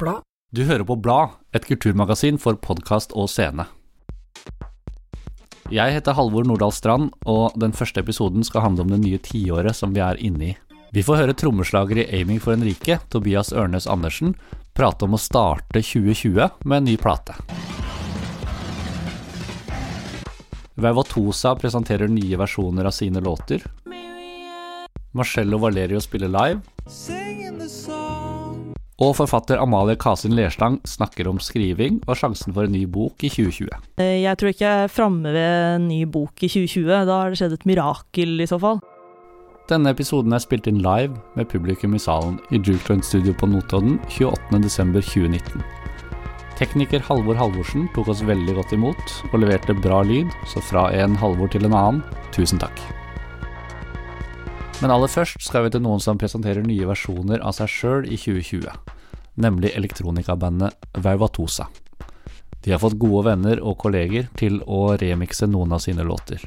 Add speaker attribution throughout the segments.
Speaker 1: Blad.
Speaker 2: Du hører på Blad, et kulturmagasin for podkast og scene. Jeg heter Halvor Nordahl Strand, og den første episoden skal handle om det nye tiåret som vi er inne i. Vi får høre trommeslager i Aiming for en rike, Tobias Ørnes Andersen, prate om å starte 2020 med en ny plate. Vauvatosa presenterer nye versjoner av sine låter. Marcello Valerio spiller live. Og forfatter Amalie Kasin Lerstang snakker om skriving og sjansen for en ny bok i 2020.
Speaker 3: Eh, Jeg tror ikke jeg er framme ved en ny bok i 2020. Da har det skjedd et mirakel, i så fall.
Speaker 2: Denne episoden er spilt inn live med publikum i salen i Jukeland Studio på Notodden 28.12.2019. Tekniker Halvor Halvorsen tok oss veldig godt imot og leverte bra lyd, så fra en Halvor til en annen, tusen takk. Men aller først skal vi til noen som presenterer nye versjoner av seg sjøl i 2020, nemlig elektronikabandet Vauvatosa. De har fått gode venner og kolleger til å remikse noen av sine låter.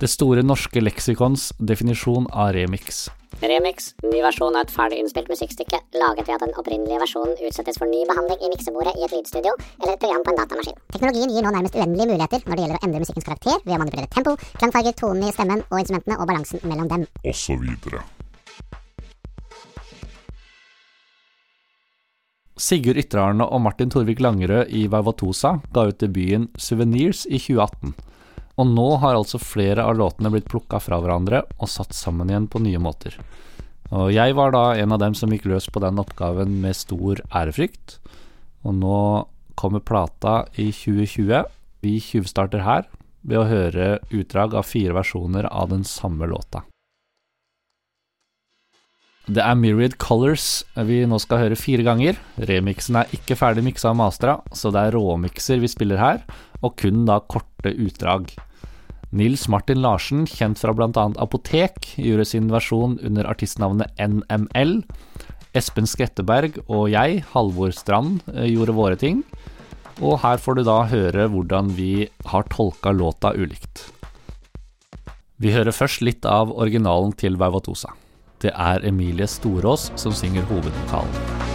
Speaker 2: Det store norske leksikons definisjon av remix.
Speaker 4: Remix, ny versjon av et ferdig innspilt musikkstykke, laget ved at den opprinnelige versjonen utsettes for ny behandling i miksebordet i et lydstudio eller et program på en datamaskin. Teknologien gir nå nærmest uendelige muligheter når det gjelder å endre musikkens karakter ved å manipulere tempo, klangfarger, tonen i stemmen og instrumentene og balansen mellom dem.
Speaker 5: Og så videre.
Speaker 2: Sigurd Ytterarne og Martin Torvik Langerød i Vauvatosa ga ut debuten Souvenirs i 2018. Og nå har altså flere av låtene blitt plukka fra hverandre og satt sammen igjen på nye måter. Og jeg var da en av dem som gikk løs på den oppgaven med stor ærefrykt. Og nå kommer plata i 2020. Vi tjuvstarter her ved å høre utdrag av fire versjoner av den samme låta. Det er Myriad Colors vi nå skal høre fire ganger. Remixen er ikke ferdig miksa og mastra, så det er råmikser vi spiller her, og kun da korte utdrag. Nils Martin Larsen, kjent fra bl.a. Apotek, gjorde sin versjon under artistnavnet NML. Espen Skretteberg og jeg, Halvor Strand, eh, gjorde våre ting. Og her får du da høre hvordan vi har tolka låta ulikt. Vi hører først litt av originalen til Vervatosa Det er Emilie Storås som synger hovedvokalen.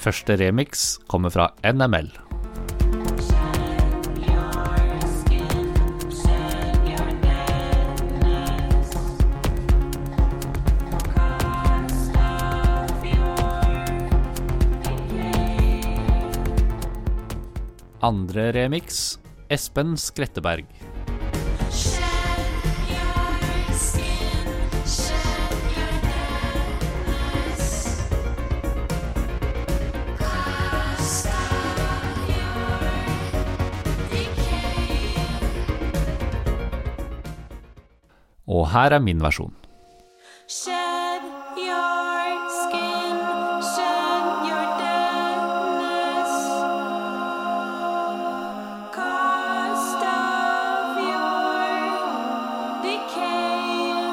Speaker 2: Første remix kommer fra NML. Andre remix Espen Skretteberg. Og her er min versjon.
Speaker 6: Shed your skin, shed your deadness. Cost of your decay.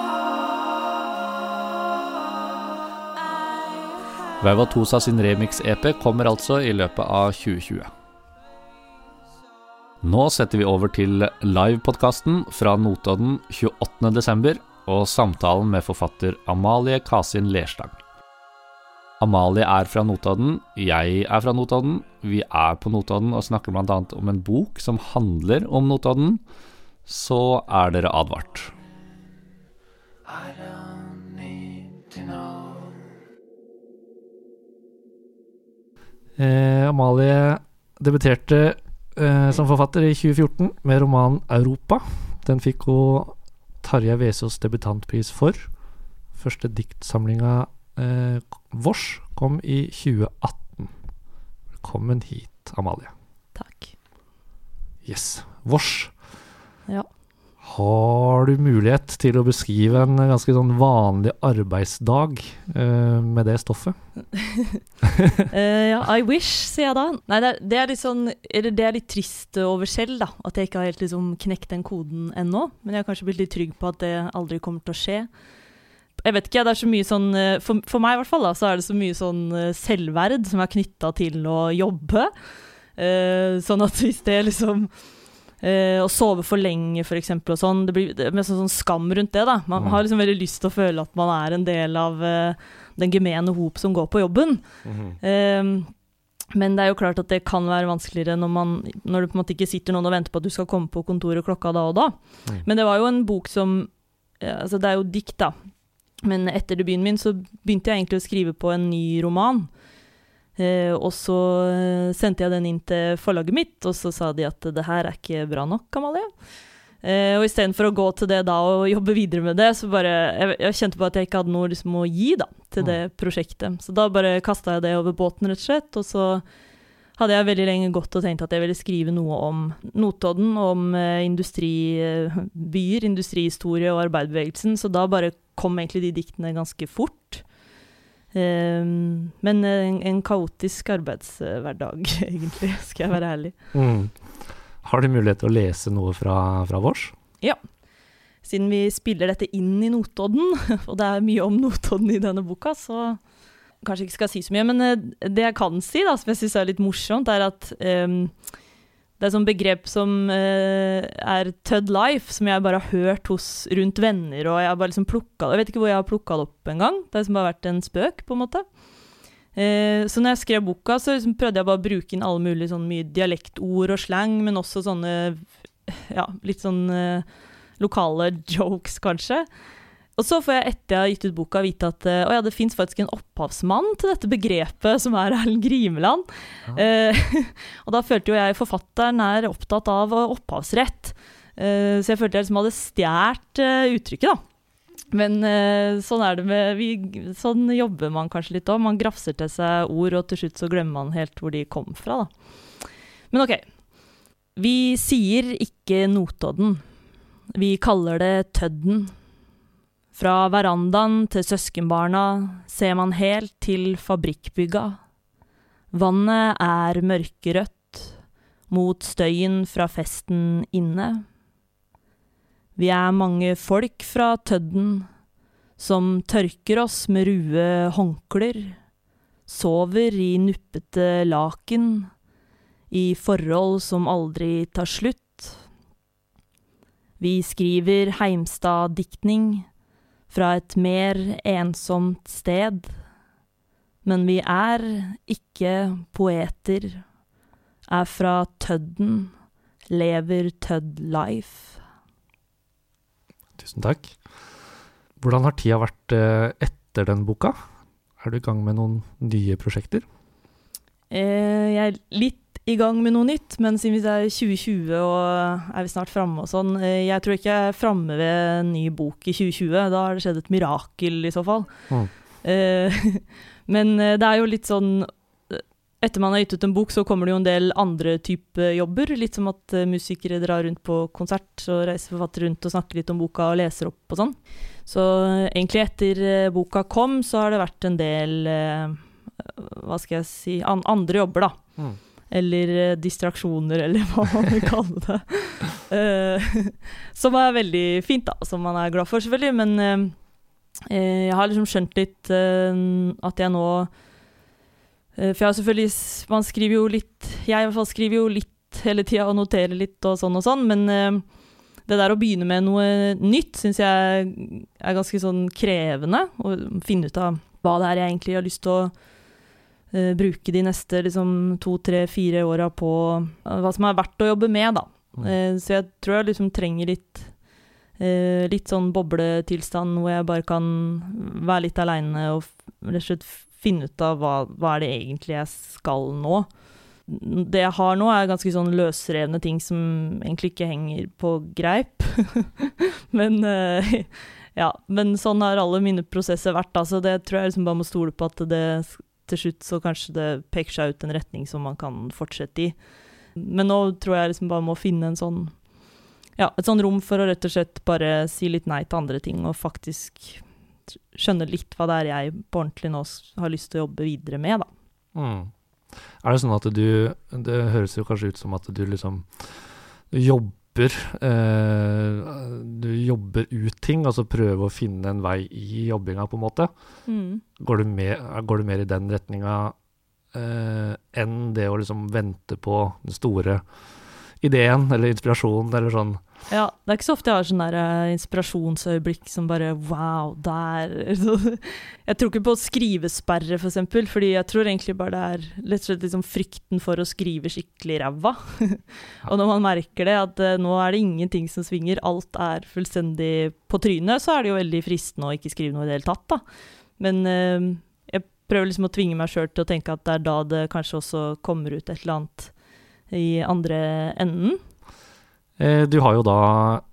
Speaker 6: I
Speaker 2: Vauvatosa sin remix-EP kommer altså i løpet av 2020. Nå setter vi over til livepodkasten fra Notodden 28.12. og samtalen med forfatter Amalie Kasin Lerstang. Amalie er fra Notodden, jeg er fra Notodden. Vi er på Notodden og snakker bl.a. om en bok som handler om Notodden. Så er dere advart.
Speaker 1: Eh, Amalie debuterte eh, som forfatter i 2014 med romanen 'Europa'. Den fikk hun Tarjei Vesaas debutantpris for. Første diktsamlinga eh, 'Vårs' kom i 2018. Velkommen hit, Amalie.
Speaker 3: Takk.
Speaker 1: Yes. Vårs.
Speaker 3: Ja.
Speaker 1: Har du mulighet til å beskrive en ganske sånn vanlig arbeidsdag uh, med det stoffet?
Speaker 3: uh, ja, I wish, sier jeg da. Nei, det er, det er litt sånn eller Det er litt trist over selv, da. At jeg ikke har helt liksom knekt den koden ennå. Men jeg har kanskje blitt litt trygg på at det aldri kommer til å skje. Jeg vet ikke, det er så mye sånn eh, For, for meg i hvert fall, da, så er det så mye sånn selvverd som er knytta til å jobbe. Uh, sånn at hvis det liksom eh, Å sove for lenge, eksempel, og sånn, det blir det mest sånn skam rundt det, da. Man
Speaker 1: Mm.
Speaker 3: har liksom veldig lyst til å føle at man er en del av eh, den gemene hop som går på jobben. Ehm, men det er jo klart at det kan være vanskeligere når, man, når det på en måte ikke sitter noen og venter på at du skal komme på kontoret klokka da og da.
Speaker 1: Mm.
Speaker 3: Men det var jo en bok som Altså, det er jo dikt, da. Men etter debuten min så begynte jeg egentlig å skrive på en ny roman. Eh, og så eh, sendte jeg den inn til forlaget mitt, og så sa de at det her er ikke bra nok, Amalie. Eh, og istedenfor å gå til det da og jobbe videre med det, så bare Jeg, jeg kjente på at jeg ikke hadde noe liksom, å gi da, til det prosjektet. Så da bare kasta jeg det over båten, rett og slett. Og så hadde jeg veldig lenge gått og tenkt at jeg ville skrive noe om Notodden, om eh, industribyer, industrihistorie og arbeiderbevegelsen. Så da bare kom egentlig de diktene ganske fort. Ehm, men en, en kaotisk arbeidshverdag, egentlig, skal jeg være ærlig.
Speaker 1: Mm. Har du mulighet til å lese noe fra, fra vårs?
Speaker 3: Siden vi spiller dette inn i Notodden, og det er mye om Notodden i denne boka, så kanskje ikke skal si så mye. Men eh, det jeg kan si, da, som jeg syns er litt morsomt, er at ehm, det er et begrep som uh, er Tud Life, som jeg bare har hørt hos, rundt venner. og Jeg har bare liksom plukket, jeg vet ikke hvor jeg har plukka det opp engang. Det har liksom bare vært en spøk, på en måte. Uh, så når jeg skrev boka, så liksom prøvde jeg bare å bruke inn alle mulige sånn mye dialektord og slang, men også sånne ja, litt sånn uh, lokale jokes, kanskje. Og så får jeg etter jeg har gitt ut boka vite at uh, ja, det fins faktisk en opphavsmann til dette begrepet, som er Erlend Grimeland. Eh, og da følte jo jeg forfatteren er opptatt av opphavsrett. Uh, så jeg følte jeg liksom hadde stjålet uttrykket, da. Men sånn er det med vi, Sånn jobber man kanskje litt òg. Man grafser til seg ord, og til slutt så glemmer man helt hvor de kom fra, da. Men ok. Vi sier ikke Notodden. Vi kaller det Tødden. Fra verandaen til søskenbarna ser man helt til fabrikkbygga. Vannet er mørkerødt mot støyen fra festen inne. Vi er mange folk fra Tødden som tørker oss med rue håndklær, sover i nuppete laken, i forhold som aldri tar slutt. Vi skriver Heimstad-diktning fra et mer ensomt sted, men vi er ikke poeter, er fra Tødden, lever Tødd life.
Speaker 1: Tusen takk. Hvordan har tida vært eh, etter den boka? Er du i gang med noen nye prosjekter?
Speaker 3: Eh, jeg er litt i gang med noe nytt, men siden vi er 2020 og er vi snart framme og sånn eh, Jeg tror ikke jeg er framme ved en ny bok i 2020. Da har det skjedd et mirakel, i så fall.
Speaker 1: Mm.
Speaker 3: Eh, men eh, det er jo litt sånn Etter man har gitt ut en bok, så kommer det jo en del andre type jobber. Litt som at musikere drar rundt på konsert, og reiser forfattere rundt og snakker litt om boka og leser opp og sånn. Så egentlig etter boka kom, så har det vært en del Hva skal jeg si an andre jobber, da.
Speaker 1: Mm.
Speaker 3: Eller eh, distraksjoner, eller hva man vil kalle det. Eh, som er veldig fint, da. Som man er glad for, selvfølgelig. Men eh, jeg har liksom skjønt litt eh, at jeg nå For jeg har selvfølgelig Man skriver jo litt Jeg i hvert fall skriver jo litt hele tida og noterer litt og sånn og sånn, men det der å begynne med noe nytt syns jeg er ganske sånn krevende. Å finne ut av hva det er jeg egentlig har lyst til å bruke de neste liksom, to, tre, fire åra på eh, hva som er verdt å jobbe med, da.
Speaker 1: Mm.
Speaker 3: Eh, så jeg tror jeg liksom trenger litt eh, litt sånn bobletilstand hvor jeg bare kan være litt aleine og rett og slett finne ut av hva, hva er det egentlig jeg skal nå. Det jeg har nå, er ganske sånn løsrevne ting som egentlig ikke henger på greip. men eh, ja, men sånn har alle mine prosesser vært, så det tror jeg liksom bare må stole på at det til slutt så kanskje det peker seg ut en retning som man kan fortsette i. Men nå tror jeg liksom bare må finne en sånn ja, et sånn rom for å rett og slett bare si litt nei til andre ting, og faktisk skjønne litt hva det er jeg på ordentlig nå har lyst til å jobbe videre med, da.
Speaker 1: Mm. Er det sånn at du Det høres jo kanskje ut som at du liksom jobber jobber eh, Du jobber ut ting, altså prøver å finne en vei i jobbinga, på en måte.
Speaker 3: Mm.
Speaker 1: Går du, mer, går du mer i den retninga eh, enn det å liksom vente på den store ideen eller inspirasjonen eller sånn?
Speaker 3: Ja, det er ikke så ofte jeg har sånn der eh, inspirasjonsøyeblikk som bare wow, der Jeg tror ikke på skrivesperre, for eksempel, fordi jeg tror egentlig bare det er rett og slett liksom frykten for å skrive skikkelig ræva. og når man merker det, at eh, nå er det ingenting som svinger, alt er fullstendig på trynet, så er det jo veldig fristende å ikke skrive noe i det hele tatt, da. Men eh, jeg prøver liksom å tvinge meg sjøl til å tenke at det er da det kanskje også kommer ut et eller annet i andre enden.
Speaker 1: Eh, du har jo da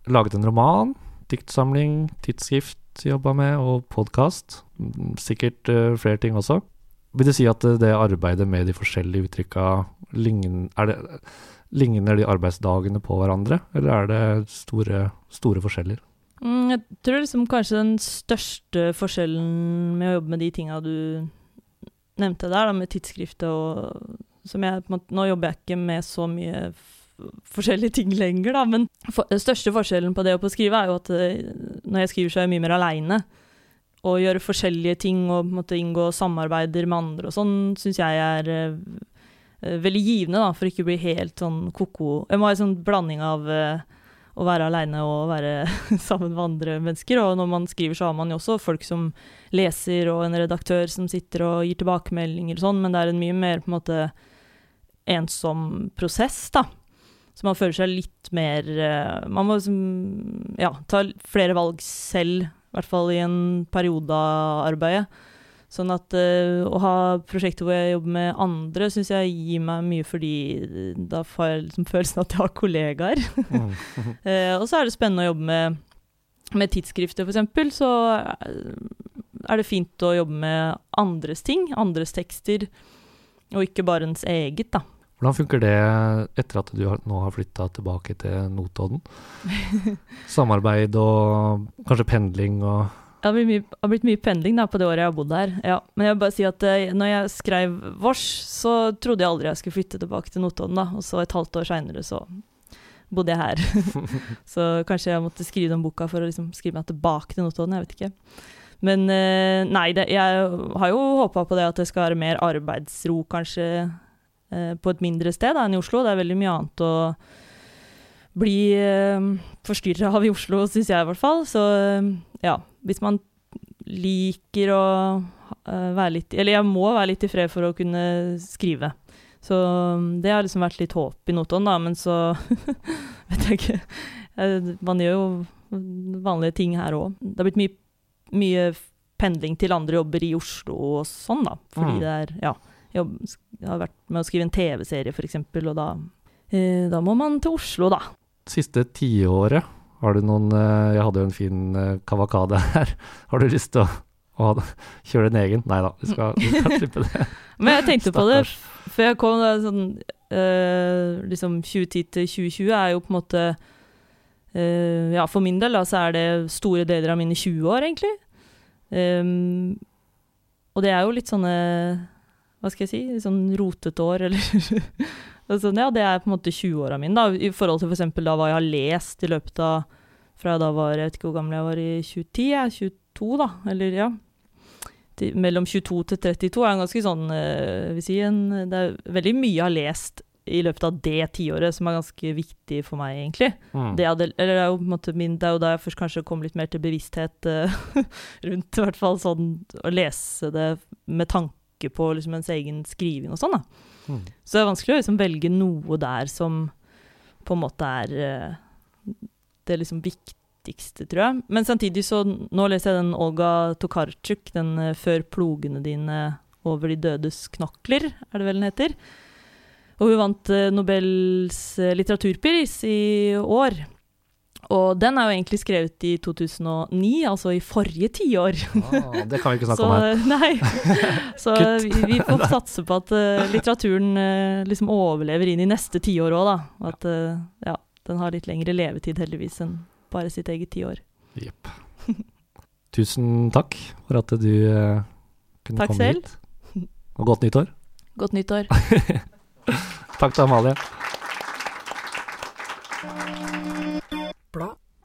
Speaker 1: laget en roman, diktsamling, tidsskrift jobba med, og podkast. Sikkert eh, flere ting også. Vil det si at eh, det arbeidet med de forskjellige uttrykka lign- er Ligner de arbeidsdagene på hverandre, eller er det store, store forskjeller?
Speaker 3: Mm, jeg tror liksom kanskje den største forskjellen med å jobbe med de tinga du nevnte der, da, med tidsskriftet og som jeg, på en måte, Nå jobber jeg ikke med så mye forskjellige ting lenger, da, men for, den største forskjellen på det og på å skrive er jo at eh, når jeg skriver, så er jeg mye mer aleine. Å gjøre forskjellige ting og måte inngå samarbeider med andre og sånn, syns jeg er eh, veldig givende, da, for ikke å bli helt sånn ko-ko. Jeg må ha en sånn blanding av uh, å være aleine og være sammen med andre mennesker. Og når man skriver, så har man jo også folk som leser, og en redaktør som sitter og gir tilbakemeldinger og sånn, men det er en mye mer på en måte ensom prosess, da. Så man føler seg litt mer eh, Man må liksom, ja, ta flere valg selv, i hvert fall i en periode av arbeidet. Sånn at uh, å ha prosjekter hvor jeg jobber med andre, syns jeg gir meg mye fordi da får jeg liksom følelsen at jeg har kollegaer. uh, og så er det spennende å jobbe med, med tidsskrifter, f.eks. Så eh, er det fint å jobbe med andres ting, andres tekster, og ikke bare ens eget, da.
Speaker 1: Hvordan funker det etter at du har, nå har flytta tilbake til Notodden? Samarbeid og kanskje pendling og
Speaker 3: Det har mye, har blitt mye pendling da, på det året jeg har bodd her. Ja. Men jeg vil bare si at eh, når jeg skrev Vårs, så trodde jeg aldri jeg skulle flytte tilbake til Notodden. da, Og så et halvt år seinere så bodde jeg her. så kanskje jeg måtte skrive den boka for å liksom skrive meg tilbake til Notodden. Jeg vet ikke. Men eh, nei, det, jeg har jo håpa på det at det skal være mer arbeidsro, kanskje, på et mindre sted da, enn i Oslo. Det er veldig mye annet å bli eh, forstyrra av i Oslo, syns jeg i hvert fall. Så eh, ja, hvis man liker å eh, være litt Eller jeg må være litt i fred for å kunne skrive. Så um, det har liksom vært litt håp i Notodden, da, men så vet jeg ikke. Eh, Man gjør jo vanlige ting her òg. Det har blitt mye, mye pendling til andre jobber i Oslo og sånn, da. Fordi
Speaker 1: Mm.
Speaker 3: det er Ja. Jobb, har vært med å skrive en TV-serie, eksempel, og da, eh, da må man til Oslo, da.
Speaker 1: siste tiåret, har du noen eh, Jeg hadde jo en fin eh, kavakade her. Har du lyst til å, å kjøre din egen? Nei da, vi skal, vi skal slippe det.
Speaker 3: Men jeg tenkte på det før jeg kom. Er sånn, eh, liksom 2010 til 2020 er jo på en måte eh, Ja, for min del da, så er det store deler av mine 20 år, egentlig. Um, og det er jo litt sånne Hva skal jeg si? Sånn rotete år, eller sånn, Ja, det er på en måte 20-åra mine, da, i forhold til f.eks. da hva jeg har lest i løpet av Fra da var Jeg vet ikke hvor gammel jeg var i 2010, jeg er 22, da. Eller ja til, mellom 22 til 32 er en ganske sånn øh, vil si en, Det er veldig mye jeg har lest i løpet av det tiåret som er ganske viktig for meg, egentlig.
Speaker 1: Mm.
Speaker 3: Det, hadde, eller det, er min, det er jo da jeg først kanskje kom litt mer til bevissthet eh, rundt i hvert fall sånn å lese det med tanke på liksom ens egen skriving og sånn.
Speaker 1: Mm.
Speaker 3: Så det er vanskelig å liksom velge noe der som på en måte er eh, det liksom viktigste, tror jeg. Men samtidig så Nå leser jeg den Olga Tokarczuk, den eh, 'Før plogene dine over de dødes knokler', er det vel den heter. Og hun vant eh, Nobels litteraturpris i år. Og den er jo egentlig skrevet i 2009, altså i forrige tiår.
Speaker 1: Ah, det kan vi ikke snakke
Speaker 3: Så,
Speaker 1: om her.
Speaker 3: nei. Så vi, vi får satse på at uh, litteraturen uh, liksom overlever inn i neste tiår òg, da. At uh, ja, den har litt lengre levetid, heldigvis, enn bare sitt eget tiår.
Speaker 1: Jepp. Tusen takk for at du kunne
Speaker 3: Takk
Speaker 1: komme
Speaker 3: selv.
Speaker 1: hit. Og godt nyttår.
Speaker 3: Godt nyttår.
Speaker 1: Takk til Amalie.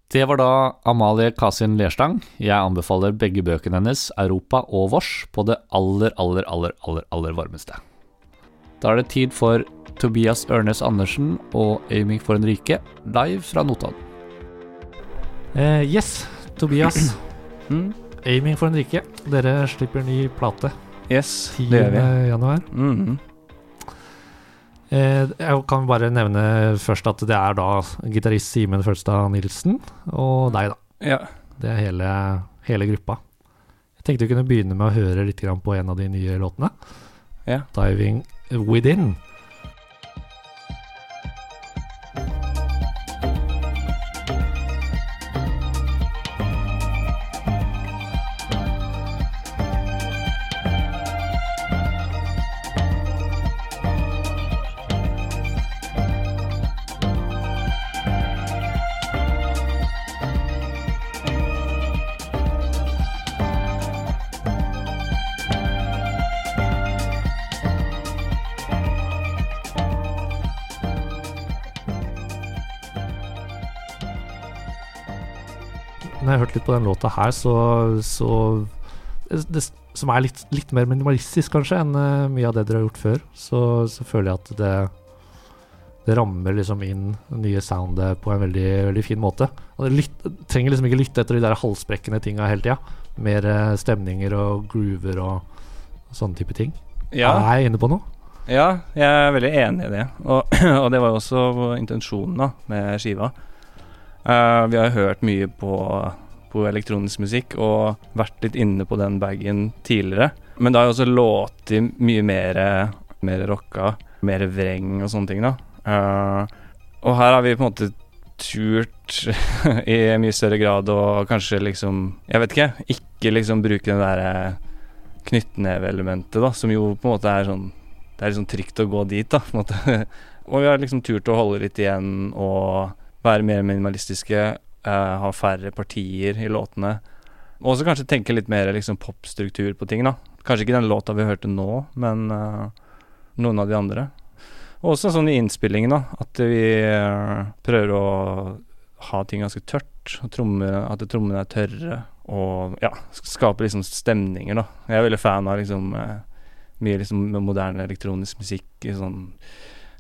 Speaker 2: Det var da Amalie Kasin Lerstang. Jeg anbefaler begge bøkene hennes, Europa og Vårs, på det aller, aller, aller, aller, aller varmeste. Da er det tid for Tobias Ørnes Andersen og Aiming for en rike, live fra Notodden.
Speaker 1: Eh, yes, Tobias.
Speaker 5: Mm.
Speaker 1: Aiming for en rike. Dere slipper ny plate
Speaker 5: Yes,
Speaker 1: 10.
Speaker 5: det gjør vi.
Speaker 1: januar.
Speaker 5: Mm
Speaker 1: Eh, jeg kan bare nevne først at det er da gitarist Simen Følstad Nilsen og deg, da.
Speaker 5: Ja.
Speaker 1: Det er hele, hele gruppa. Jeg tenkte vi kunne begynne med å høre litt på en av de nye låtene.
Speaker 5: Ja.
Speaker 1: 'Diving Within'. Jeg hørt litt på den låta her, så, så det, Som er litt, litt mer minimalistisk, kanskje, enn eh, mye av det dere har gjort før. Så, så føler jeg at det det rammer liksom inn det nye soundet på en veldig, veldig fin måte. Og lytt, trenger liksom ikke lytte etter de der halsbrekkende tinga hele tida. Mer eh, stemninger og groover og, og sånne type ting.
Speaker 5: Ja.
Speaker 1: Er jeg inne på noe?
Speaker 5: ja, jeg er veldig enig i det. Og, og det var jo også intensjonen da, med skiva. Uh, vi har hørt mye på, på elektronisk musikk og vært litt inne på den bagen tidligere. Men det har jo også låter mye mer, mer rocka, mer vreng og sånne ting, da. Uh, og her har vi på en måte turt i mye større grad og kanskje liksom Jeg vet ikke. Ikke liksom bruke det derre knyttneveelementet, da, som jo på en måte er sånn Det er liksom trygt å gå dit, da, på en måte. og vi har liksom turt å holde litt igjen og være mer minimalistiske, eh, ha færre partier i låtene. Og også kanskje tenke litt mer liksom popstruktur på ting, da. Kanskje ikke den låta vi hørte nå, men uh, noen av de andre. Og også sånn i innspillingen, da, at vi uh, prøver å ha ting ganske tørt. Tromme, at trommene er tørre, og ja, skape liksom stemninger, da. Jeg er veldig fan av liksom mye liksom moderne elektronisk musikk, sånn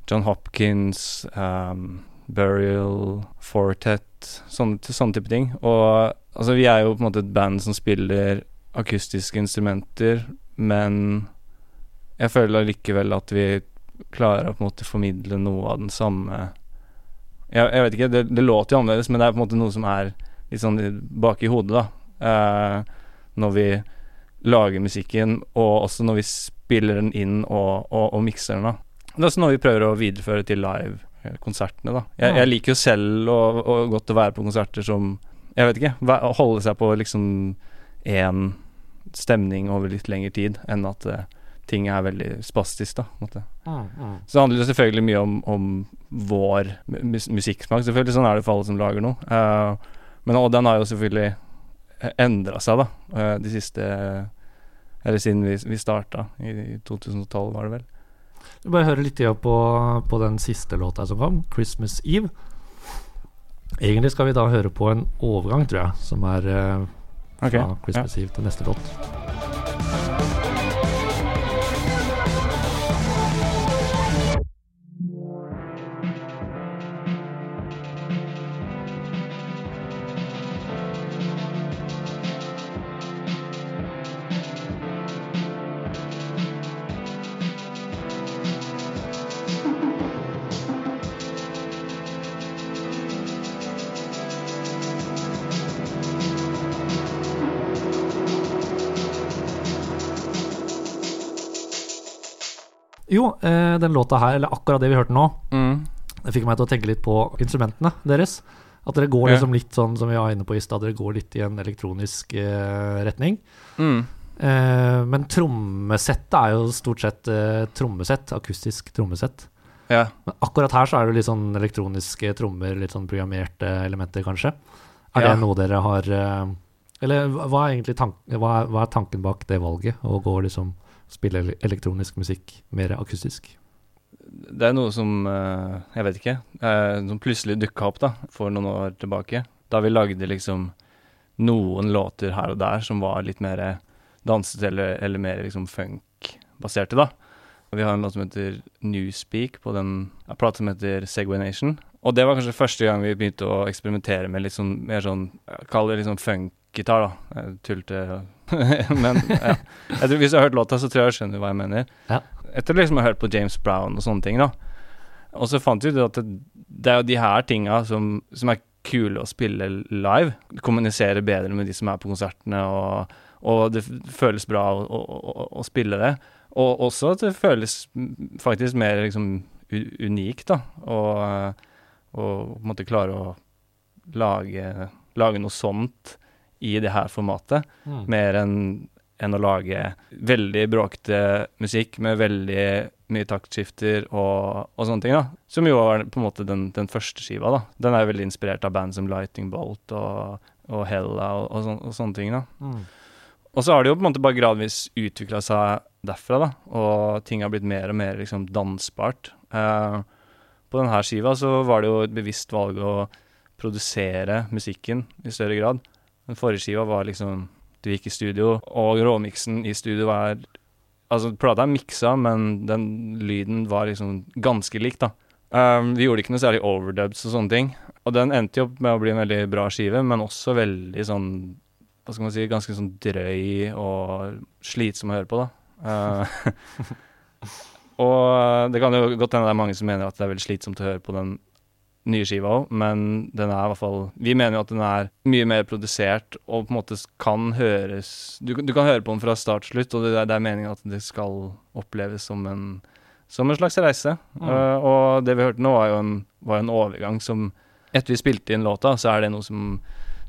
Speaker 5: John Hopkins, um, Burial, Fortet, sånne, sånne type ting. Og altså, vi er jo på en måte et band som spiller akustiske instrumenter, men jeg føler allikevel at vi klarer å på en måte formidle noe av den samme Jeg, jeg vet ikke, det, det låter jo annerledes, men det er på en måte noe som er litt sånn bak i hodet, da. Eh, når vi lager musikken, og også når vi spiller den inn og, og, og mikser den, da. Det er også noe vi prøver å videreføre til live-konsertene, da. Jeg, jeg liker jo selv og, og godt å være på konserter som Jeg vet ikke. Å holde seg på liksom én stemning over litt lengre tid, enn at uh, ting er veldig spastisk, da. Mm. måte. Så det handler jo selvfølgelig mye om, om vår mus musikksmak. Selvfølgelig sånn er det for alle som lager noe. Uh, men og den har jo selvfølgelig endra seg, da, Uh, de siste Eller siden vi, vi starta, i, i 2012 var det vel.
Speaker 1: Vi bare høre litt på, på den siste låta som kom, 'Christmas Eve'. Egentlig skal vi da høre på en overgang, tror jeg, som er eh,
Speaker 5: fra
Speaker 1: fra 'Christmas Eve' til neste låt. Jo, eh, den låta her, eller akkurat det vi hørte nå,
Speaker 5: Mm.
Speaker 1: det fikk meg til å tenke litt på instrumentene deres. At dere går liksom litt sånn som vi var inne på i stad, dere går litt i en elektronisk eh, retning.
Speaker 5: Mm.
Speaker 1: Eh, men trommesettet er jo stort sett eh, trommesett, akustisk trommesett.
Speaker 5: Ja.
Speaker 1: Men akkurat her så er det litt sånn elektroniske trommer, litt sånn programmerte elementer, kanskje. Er
Speaker 5: Ja.
Speaker 1: det noe dere har eh, Eller hva hva er egentlig tanken, hva, er, hva er tanken bak det valget? Å gå liksom spille elektronisk musikk mer akustisk?
Speaker 5: Det er noe som eh, Jeg vet ikke. som plutselig dukka opp da for noen år tilbake. Da vi lagde liksom noen låter her og der som var litt mer dansete eller, eller mer liksom funk-baserte, da. Vi har en låt som heter Newspeak på den ja, plata som heter Segway Nation. Og det var kanskje første gang vi begynte å eksperimentere med litt sånn mer sånn Kall det liksom sånn funk-gitar, da. Jeg tulte Men ja. Jeg tror, hvis du har hørt låta, så tror jeg jeg skjønner hva jeg mener.
Speaker 1: Ja.
Speaker 5: Etter liksom å ha hørt på James Brown og sånne ting, da. Og så fant vi ut at det, det er jo de her tinga som, som er kule å spille live. Kommunisere bedre med de som er på konsertene, og, og det føles bra å, å, å, å spille det. Og også at det føles faktisk mer liksom unikt, da. Og, og på en måte klare å lage, lage noe sånt i det her formatet
Speaker 1: Mm.
Speaker 5: mer enn enn å lage veldig bråkete musikk med veldig mye taktskifter og, og sånne ting, da. Som jo var på en måte den, den første skiva, da. Den er veldig inspirert av band som Lighting Bolt og, og Hella og, og, sån, og sånne ting, da.
Speaker 1: Mm.
Speaker 5: Og så har det jo på en måte bare gradvis utvikla seg derfra, da. Og ting har blitt mer og mer liksom dansbart. Uh, på denne skiva så var det jo et bevisst valg å produsere musikken i større grad. Den forrige skiva var liksom Du gikk i studio, og råmiksen i studio var Altså, plata er miksa, men den lyden var liksom ganske lik, da. Um, vi gjorde ikke noe særlig overdubs og sånne ting. Og den endte jo opp med å bli en veldig bra skive, men også veldig sånn Hva skal man si Ganske sånn drøy og slitsom å høre på, da. Uh, og det kan jo godt hende det er mange som mener at det er veldig slitsomt å høre på den nye skiva òg, men den er i hvert fall Vi mener jo at den er mye mer produsert og på en måte kan høres Du, du kan høre på den fra start til slutt, og det, det er meningen at det skal oppleves som en, som en slags reise.
Speaker 1: Mm.
Speaker 5: Uh, og det vi hørte nå, var jo en, var en overgang som Etter vi spilte inn låta, så er det noe som,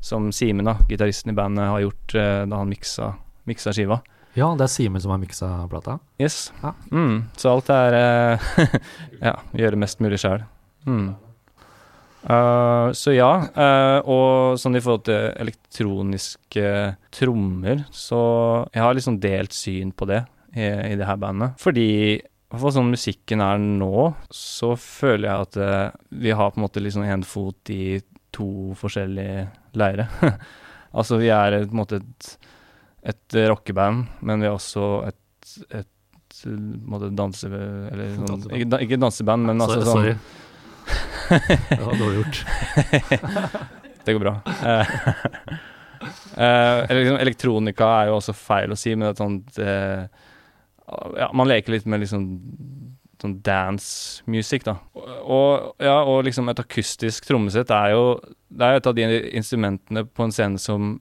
Speaker 5: som Simen, da, gitaristen i bandet, har gjort uh, da han miksa, miksa skiva.
Speaker 1: Ja, det er Simen som har miksa plata.
Speaker 5: Yes.
Speaker 1: Ja.
Speaker 5: Mm, så alt er uh, Ja, gjøre mest mulig sjøl. Mm. Eh, så ja, Uh, og sånn i forhold til elektroniske trommer, så jeg har liksom delt syn på det i, i det her bandet. Fordi for hvert sånn musikken er nå, så føler jeg at uh, vi har på en måte liksom en fot i to forskjellige leire. altså vi er på en måte et, et rockeband, men vi er også et, et måte danse... Eller sånn,
Speaker 1: Danseband.
Speaker 5: ikke, ikke danseband, men altså
Speaker 1: sorry,
Speaker 5: sånn.
Speaker 1: Det var dårlig gjort.
Speaker 5: Det går bra. Eh, eh, liksom, elektronika er jo også feil å si, men sånt eh, Ja, man leker litt med liksom sånn dance-musikk, da. Og, ja, og liksom et akustisk trommesett er jo Det er jo et av de instrumentene på en scene som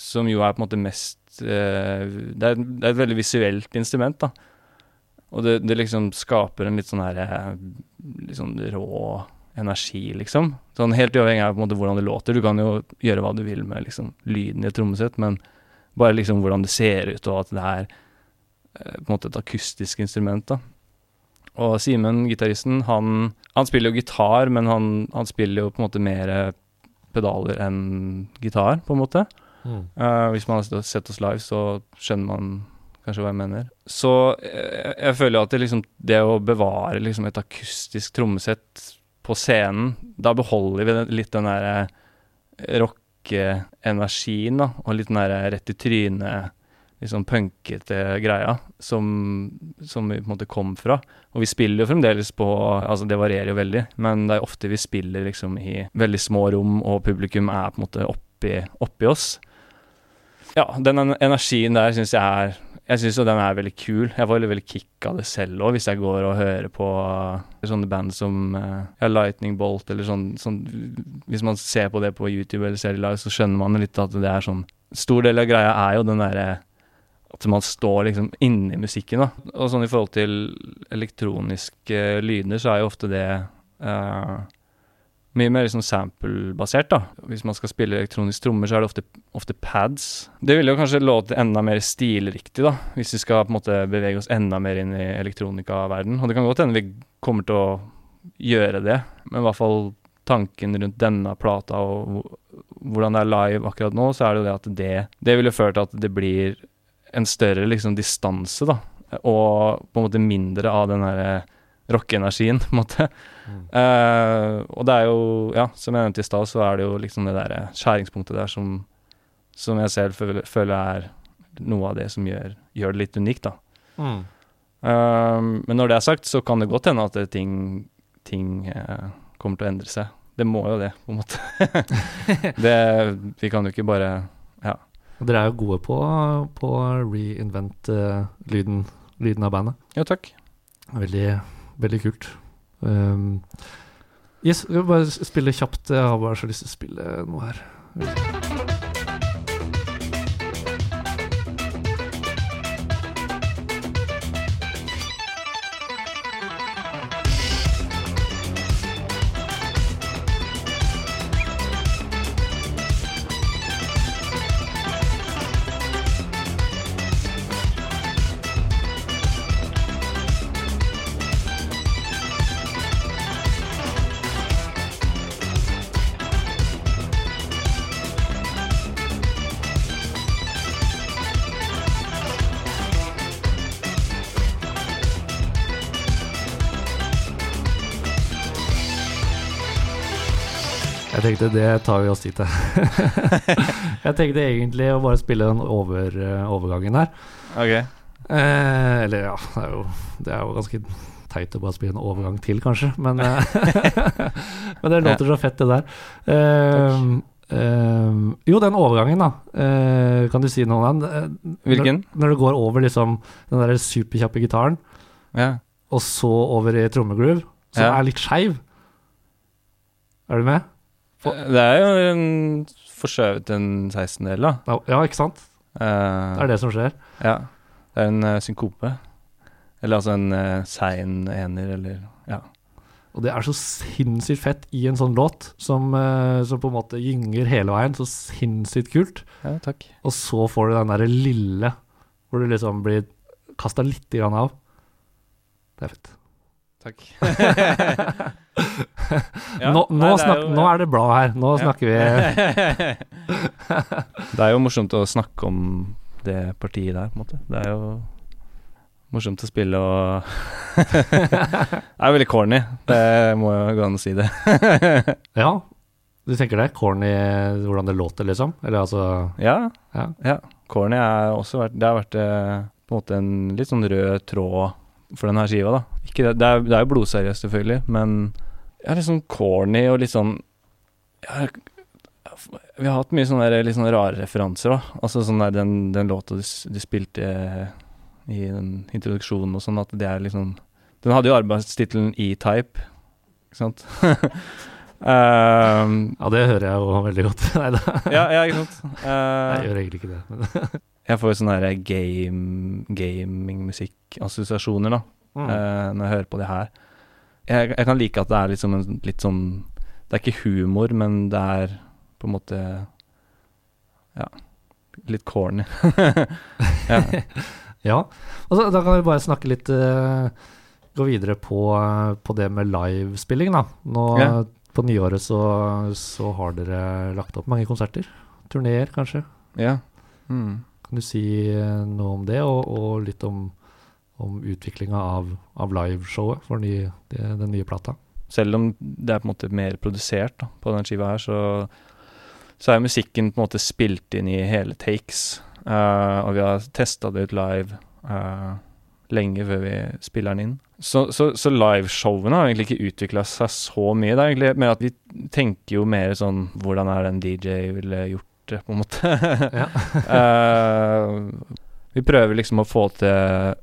Speaker 5: som jo er på en måte mest eh, det, er, det er et veldig visuelt instrument, da. Og det, det liksom skaper en litt sånn her Litt sånn rå energi, liksom. Sånn helt uavhengig av på en måte hvordan det låter. Du kan jo gjøre hva du vil med liksom lyden i et trommesett, men bare liksom hvordan det ser ut, og at det er eh, på en måte et akustisk instrument, da. Og Simen, gitaristen, han, han spiller jo gitar, men han, han spiller jo på en måte mer pedaler enn gitar, på en måte.
Speaker 1: Mm.
Speaker 5: Uh, hvis man har sett oss live, så skjønner man kanskje hva jeg mener. Så jeg, jeg føler at det, liksom, det å bevare liksom, et akustisk trommesett på scenen, da beholder vi litt den derre rockeenergien, da, og litt den derre rett i trynet, liksom punkete greia, som, som vi på en måte kom fra. Og vi spiller jo fremdeles på Altså, det varierer jo veldig, men det er ofte vi spiller liksom i veldig små rom, og publikum er på en måte oppi, oppi oss. Ja, den energien der syns jeg er Jeg syns jo den er veldig kul. Jeg får veldig, veldig kick av det selv òg, hvis jeg går og hører på eh, sånne band som eh, ja, Lightning Bolt eller sånn, sånn Hvis man ser på det på YouTube eller ser det live, så skjønner man litt at det er sånn Stor del av greia er jo den derre at man står liksom inni musikken, da. Og sånn i forhold til elektroniske lyder, så er jo ofte det eh, mye mer liksom sample-basert, da. Hvis man skal spille elektronisk trommer, så er det ofte, ofte pads. Det ville jo kanskje låte enda mer stilriktig, da, hvis vi skal på en måte bevege oss enda mer inn i elektronikaverden. Og det kan godt hende vi kommer til å gjøre det, men i hvert fall tanken rundt denne plata og hvordan det er live akkurat nå, så er det jo det at det Det ville ført til at det blir en større liksom distanse, da, og på en måte mindre av den derre rockeenergien, på en måte. Eh, og det er jo, ja, som jeg nevnte i stad, så er det jo liksom det derre skjæringspunktet der som, som jeg selv føler, føler er noe av det som gjør, gjør det litt unikt, da.
Speaker 1: Mm.
Speaker 5: Uh, men når det er sagt, så kan det godt hende at ting, ting uh, kommer til å endre seg. Det må jo det, på en måte. det, vi kan jo ikke bare
Speaker 1: Og Dere er jo gode på, på reinvent eh, lyden, lyden av bandet.
Speaker 5: Jo, takk.
Speaker 1: Veldig, veldig kult. Um, yes, vi vil bare spille kjapt. Jeg har bare så lyst til å spille noe her. Tenkte det tar vi oss tid til. jeg tenkte egentlig å bare spille den over, eh, overgangen her.
Speaker 5: Ok.
Speaker 1: Eh, eller ja, det er, jo, det er jo ganske teit å bare spille en overgang til, kanskje. Men, eh, men det låter så fett, det der. Eh, eh, jo, den overgangen, da. Eh, kan du si noe om den?
Speaker 5: Hvilken?
Speaker 1: Når, når du går over liksom den der superkjappe gitaren,
Speaker 5: Ja.
Speaker 1: og så over i trommegroove, som
Speaker 5: Ja.
Speaker 1: er litt skeiv. Er du med? For-
Speaker 5: Det er jo en forskjøvet en 16-del, da.
Speaker 1: Ja, ikke sant?
Speaker 5: Uh,
Speaker 1: Det er det som skjer.
Speaker 5: Ja. Det er en uh, synkope. Eller altså en uh, sein ener, eller Ja.
Speaker 1: Og det er så sinnssykt fett i en sånn låt, som, som på en måte gynger hele veien. Så sinnssykt kult.
Speaker 5: Ja, takk.
Speaker 1: Og så får du den derre lille, hvor du liksom blir kasta litt grann av. Det er fett.
Speaker 5: Takk.
Speaker 1: nå, nå, snak, nå er det bra her. Nå snakker vi
Speaker 5: Det er jo morsomt å snakke om det partiet der, på en måte. Det er jo morsomt å spille og Det er veldig corny. Det må jo gå an å si det.
Speaker 1: Ja, du tenker det? Corny, hvordan det låter, liksom? Eller altså
Speaker 5: Ja.
Speaker 1: Ja.
Speaker 5: ja. Corny er også vært Det har vært eh, på en måte en litt sånn rød tråd for denne skiva, da. Ikke, det, det, er, det er jo blodseriøst, selvfølgelig, men jeg er litt sånn corny og litt sånn jeg, Vi har hatt mye sånne der, litt sånne rare referanser, da. Altså sånn der den, den låta du, de spilte i den introduksjonen og sånn, at det er liksom Den hadde jo arbeidstittelen E-Type, ikke sant? um,
Speaker 1: Ja, det hører jeg jo veldig godt. Nei da.
Speaker 5: ja, ja, ikke sant?
Speaker 1: Jeg
Speaker 5: Uh,
Speaker 1: gjør egentlig ikke det.
Speaker 5: Jeg får jo sånne der game, gaming-musikk-assosiasjoner, da,
Speaker 1: Mm.
Speaker 5: eh, når jeg hører på det her. Jeg, jeg kan like at det er liksom en, litt sånn Det er ikke humor, men det er på en måte Ja, litt corny. ja.
Speaker 1: Ja, og så, da kan vi bare snakke litt uh, Gå videre på, uh, på det med livespilling, da. Nå
Speaker 5: Ja.
Speaker 1: på nyåret så, så har dere lagt opp mange konserter. Turneer, kanskje.
Speaker 5: ja. Mm.
Speaker 1: Kan du si eh, noe om det, og, og litt om, om utviklinga av, av liveshowet for ny, det, den nye plata?
Speaker 5: Selv om det er på en måte mer produsert da, på den skiva her, så, så er musikken på en måte spilt inn i hele takes. Uh, og vi har testa det ut live uh, lenge før vi spiller den inn. Så, så, så liveshowene har egentlig ikke utvikla seg så mye. Det er egentlig mer at vi tenker jo mer sånn Hvordan er det en DJ ville gjort det, på en måte. Eh, vi prøver liksom å få til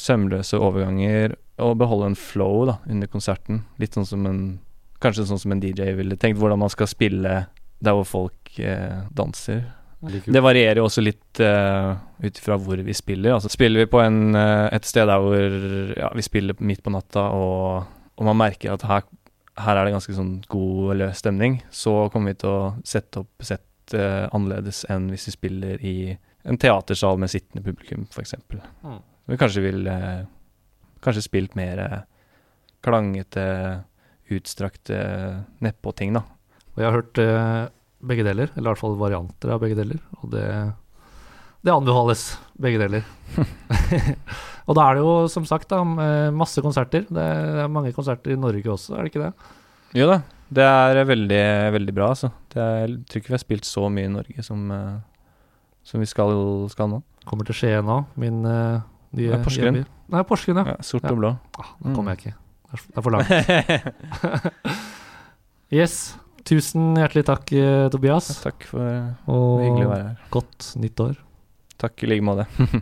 Speaker 5: sømløse overganger og beholde en flow da, under konserten. Litt sånn som en Kanskje sånn som en DJ ville tenkt, hvordan man skal spille der hvor folk eh, danser. Det varierer jo også litt uh, ut ifra hvor vi spiller. Altså Spiller vi på en, uh, et sted der hvor ja, vi spiller midt på natta, og, og man merker at her, her er det ganske sånn god og løs stemning, så kommer vi til å sette opp sett eh, annerledes enn hvis vi spiller i en teatersal med sittende publikum, f.eks.
Speaker 1: Mm.
Speaker 5: Vi kanskje vil uh, Kanskje spilt mer uh, klangete, utstrakte nedpå-ting, da.
Speaker 1: Og jeg har hørt begge deler, eller i hvert fall varianter av begge deler, og det, det anbefales, begge deler. Og da er det jo som sagt da, masse konserter. Det er mange konserter i Norge også, er det ikke det?
Speaker 5: Jo da, det er veldig, veldig bra, altså. Det er, jeg tror ikke vi har spilt så mye i Norge som, eh, som vi skal, skal nå.
Speaker 1: Kommer til Skien nå, min eh, nye
Speaker 5: Ja, Porsgrunn.
Speaker 1: Nei, Porsgrunn, ja.
Speaker 5: Ja, sort
Speaker 1: Ja.
Speaker 5: og blå.
Speaker 1: Ah, da kommer
Speaker 5: Mm.
Speaker 1: jeg ikke. Det er- for langt. yes. Tusen hjertelig takk, Tobias. Tobias.
Speaker 5: Takk for det
Speaker 1: Og
Speaker 5: hyggelig å være her.
Speaker 1: godt nytt år.
Speaker 5: Takk i like måte.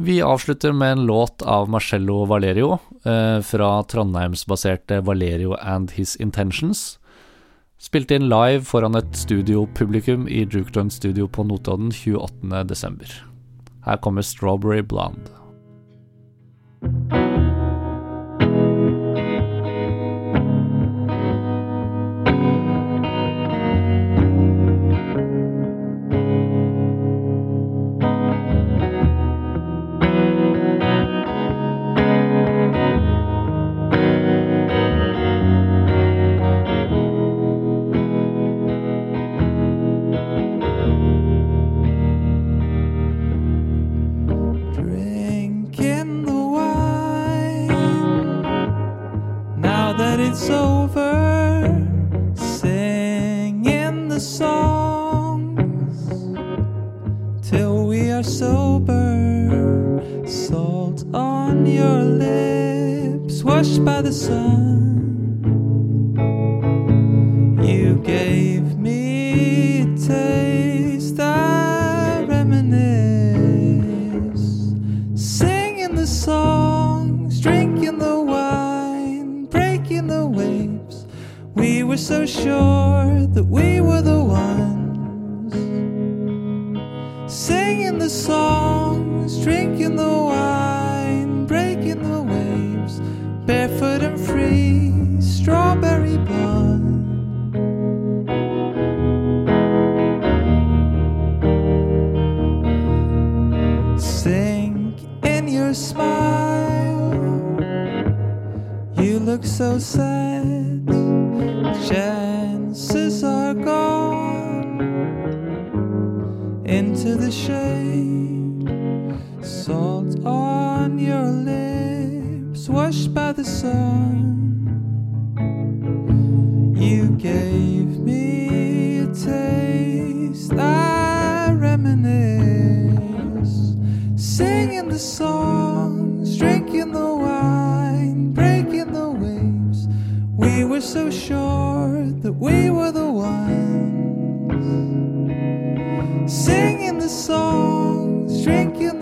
Speaker 2: Vi avslutter med en låt av Marcello Valerio eh, fra trondheimsbaserte Valerio and His Intentions. Spilte inn live foran et studiopublikum i Jukelund Studio på Notodden 28.12. Her kommer Strawberry Blonde.
Speaker 7: Songs, drinking the wine, breaking the waves. We were so sure that we were the ones. Singing the songs, drinking the wine, so sad. So sure that we were the ones. Singing the songs, drinking